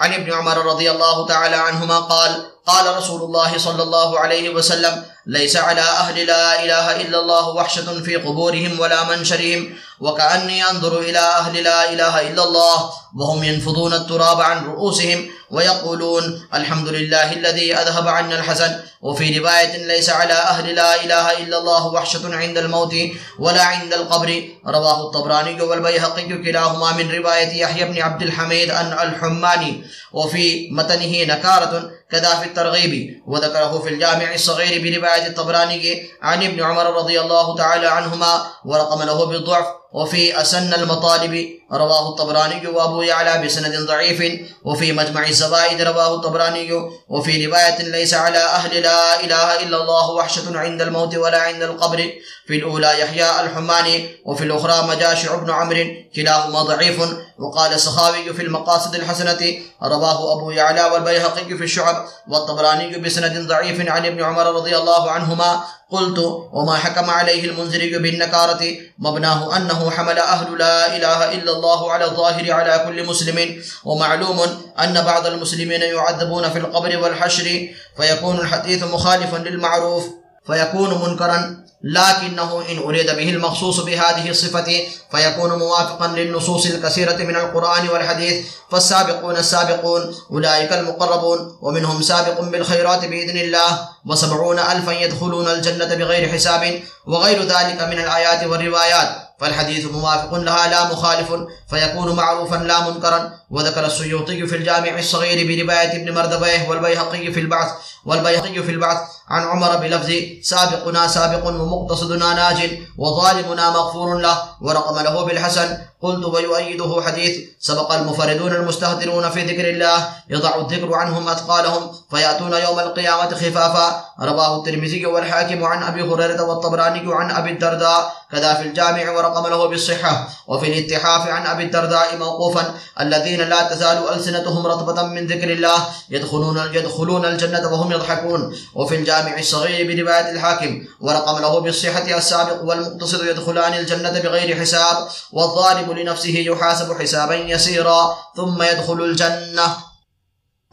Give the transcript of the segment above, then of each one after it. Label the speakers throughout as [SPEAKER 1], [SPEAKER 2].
[SPEAKER 1] عن ابن عمر رضي الله تعالى عنهما قال قال رسول الله صلى الله عليه وسلم ليس على أهل لا إله إلا الله وحشة في قبورهم ولا منشرهم وكأني أنظر إلى أهل لا إله إلا الله وهم ينفضون التراب عن رؤوسهم ويقولون الحمد لله الذي أذهب عنا الحزن وفي رواية ليس على أهل لا إله إلا الله وحشة عند الموت ولا عند القبر رواه الطبراني والبيهقي كلاهما من رواية يحيى بن عبد الحميد أن الحماني وفي متنه نكارة كذا في الترغيب، وذكره في الجامع الصغير برواية الطبراني عن ابن عمر رضي الله تعالى عنهما، ورقم له بالضعف، وفي أسن المطالب، رواه الطبراني وابو يعلى بسند ضعيف، وفي مجمع الزوائد رواه الطبراني، وفي رواية ليس على أهل لا إله إلا الله وحشة عند الموت ولا عند القبر في الأولى يحيى الحماني وفي الأخرى مجاشع بن عمرو كلاهما ضعيف. وقال السخاوي في المقاصد الحسنة رواه أبو يعلى والبيهقي في الشعب والطبراني بسند ضعيف عن ابن عمر رضي الله عنهما. قلت وما حكم عليه المنذري بالنكارة؟ مبناه أنه حمل أهل لا إله إلا الله على الظاهر على كل مسلم. ومعلوم أن بعض المسلمين يعذبون في القبر والحشر فيكون الحديث مخالفا للمعروف فيكون منكرا. لكنه إن أريد به المخصوص بهذه الصفة فيكون موافقا للنصوص الكثيرة من القرآن والحديث فالسابقون السابقون أولئك المقربون ومنهم سابق بالخيرات بإذن الله وسبعون ألفا يدخلون الجنة بغير حساب وغير ذلك من الآيات والروايات فالحديث موافق لها لا مخالف فيكون معروفا لا منكرا وذكر السيوطي في الجامع الصغير برواية ابن مردويه والبيهقي في البعث والبيهقي في البعث عن عمر بلفظ سابقنا سابق ومقتصدنا ناج وظالمنا مغفور له ورقم له بالحسن. قلت ويؤيده حديث سبق المفردون المستهدرون في ذكر الله يضع الذكر عنهم أثقالهم فيأتون يوم القيامة خفافا. رواه الترمذي والحاكم عن أبي هريرة والطبراني عن أبي الدرداء. كذا في الجامع ورقم له بالصحة. وفي الاتحاف عن أبي الدرداء موقوفا الذين لا تزال ألسنتهم رطبة من ذكر الله يدخلون يدخلون الجنة وهم يضحكون. وفي الجامع الصغير برواية الحاكم، ورقم له بالصحة السابق والمقتصد يدخلان الجنة بغير حساب، والظالم لنفسه يحاسب حسابا يسيرا، ثم يدخل الجنة.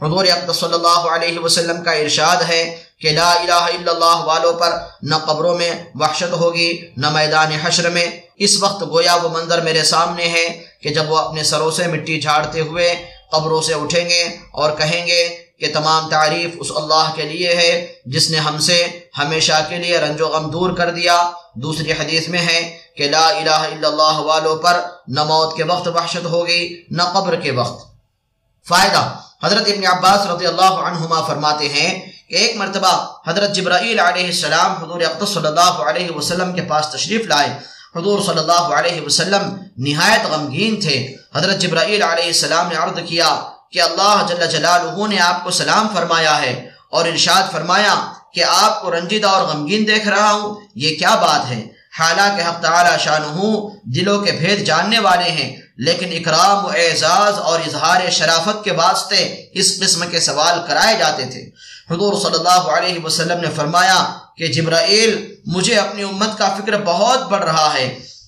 [SPEAKER 1] حضور اقدس صلی اللہ علیہ وسلم کا ارشاد ہے کہ لا الہ الا اللہ والوں پر نہ قبروں میں وحشت ہوگی، نہ میدان حشر میں۔ اس وقت گویا وہ منظر میرے سامنے ہے کہ جب وہ اپنے سروں سے مٹی جھاڑتے ہوئے قبروں سے اٹھیں گے اور کہیں گے کہ تمام تعریف اس اللہ کے لیے ہے، جس نے ہم سے ہمیشہ کے لیے رنج و غم دور کر دیا۔ دوسری حدیث میں ہے کہ لا الہ الا اللہ والوں پر نہ موت کے وقت وحشت ہوگی، نہ قبر کے وقت۔ فائدہ، حضرت ابن عباس رضی اللہ عنہما فرماتے ہیں کہ ایک مرتبہ حضرت جبرائیل علیہ السلام حضور اقدس صلی اللہ علیہ وسلم کے پاس تشریف لائے۔ حضور صلی اللہ علیہ وسلم نہایت غمگین تھے۔ حضرت جبرائیل علیہ السلام نے عرض کیا کہ اللہ جل جلالہ نے آپ کو سلام فرمایا ہے اور ارشاد فرمایا کہ آپ کو رنجیدہ اور غمگین دیکھ رہا ہوں، یہ کیا بات ہے؟ حالانکہ حق تعالی شانہ دلوں کے بھید جاننے والے ہیں، لیکن اکرام و اعزاز اور اظہار شرافت کے واسطے اس قسم کے سوال کرائے جاتے تھے۔ حضور صلی اللہ علیہ وسلم نے فرمایا کہ جبرائیل مجھے اپنی امت کا فکر بہت بڑھ رہا ہے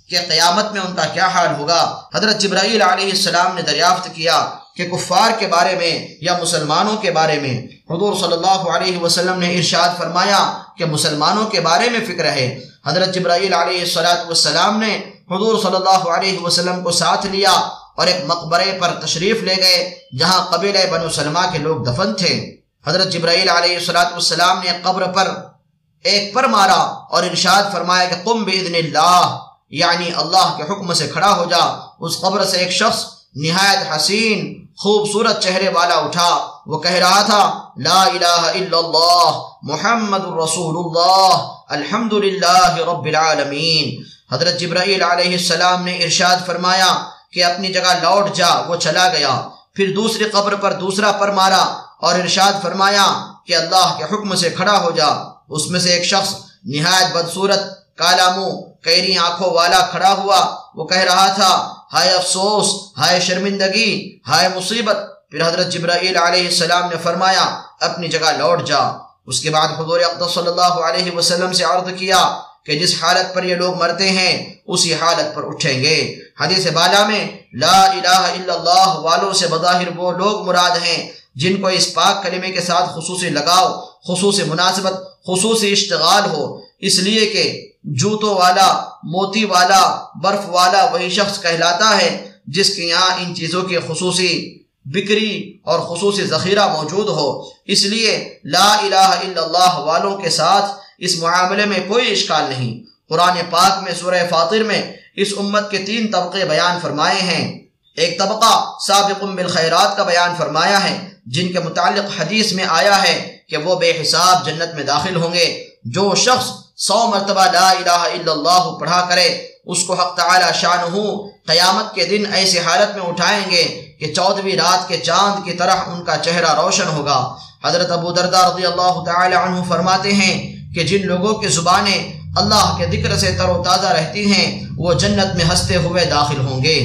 [SPEAKER 1] کہ قیامت میں ان کا کیا حال ہوگا؟ حضرت جبرائیل علیہ السلام نے دریافت کیا کہ کفار کے بارے میں یا مسلمانوں کے بارے میں حضور صلی اللہ علیہ وسلم نے ارشاد فرمایا کہ مسلمانوں کے بارے میں فکر ہے۔ حضرت جبرائیل علیہ السلام نے حضور صلی اللہ علیہ وسلم کو ساتھ لیا اور ایک مقبرے پر تشریف لے گئے جہاں قبیلہ بنو سلمہ کے لوگ دفن تھے۔ حضرت جبرائیل علیہ السلام نے قبر پر ایک پر مارا اور ارشاد فرمایا کہ قم باذن اللہ یعنی اللہ کے حکم سے کھڑا ہو جا۔ اس قبر سے ایک شخص نہایت حسین خوبصورت چہرے والا اٹھا۔ وہ کہہ رہا تھا، لا الہ الا اللہ، محمد رسول اللہ الحمد رب العالمین۔ حضرت جبرائیل علیہ السلام نے ارشاد فرمایا کہ اپنی جگہ لوٹ جا، وہ چلا گیا۔ پھر دوسری قبر پر دوسرا پر مارا اور ارشاد فرمایا کہ اللہ کے حکم سے کھڑا ہو جا۔ اس میں سے ایک شخص نہایت بدصورت کالا منہ کیری آنکھوں والا کھڑا ہوا، وہ کہہ رہا تھا، ہائے افسوس، ہائے شرمندگی، ہائے مصیبت۔ پھر حضرت جبرائیل علیہ السلام نے فرمایا، اپنی جگہ لوٹ جا۔ اس کے بعد حضور اقدس صلی اللہ علیہ وسلم سے عرض کیا کہ جس حالت پر یہ لوگ مرتے ہیں، اسی حالت پر اٹھیں گے۔ حدیث بالا میں، لا الہ الا اللہ والوں سے بظاہر وہ لوگ مراد ہیں جن کو اس پاک کلمے کے ساتھ خصوصی لگاؤ، خصوصی مناسبت، خصوصی اشتغال ہو۔ اس لیے کہ جوتوں والا، موتی والا، برف والا وہی شخص کہلاتا ہے جس کے یہاں ان چیزوں کی خصوصی بکری اور خصوصی ذخیرہ موجود ہو۔ اس لیے لا الہ الا اللہ والوں کے ساتھ اس معاملے میں کوئی اشکال نہیں۔ قرآن پاک میں سورہ فاطر میں اس امت کے تین طبقے بیان فرمائے ہیں۔ ایک طبقہ سابق بالخیرات کا بیان فرمایا ہے، جن کے متعلق حدیث میں آیا ہے کہ وہ بے حساب جنت میں داخل ہوں گے۔ جو شخص سو مرتبہ لا الہ الا اللہ پڑھا کرے، اس کو حق تعالی شان قیامت کے دن ایسی حالت میں اٹھائیں گے کہ چودویں رات کے چاند کی طرح ان کا چہرہ روشن ہوگا۔ حضرت ابو دردہ رضی اللہ تعالی عنہ فرماتے ہیں کہ جن لوگوں کی زبانیں اللہ کے ذکر سے تر و تازہ رہتی ہیں، وہ جنت میں ہنستے ہوئے داخل ہوں گے۔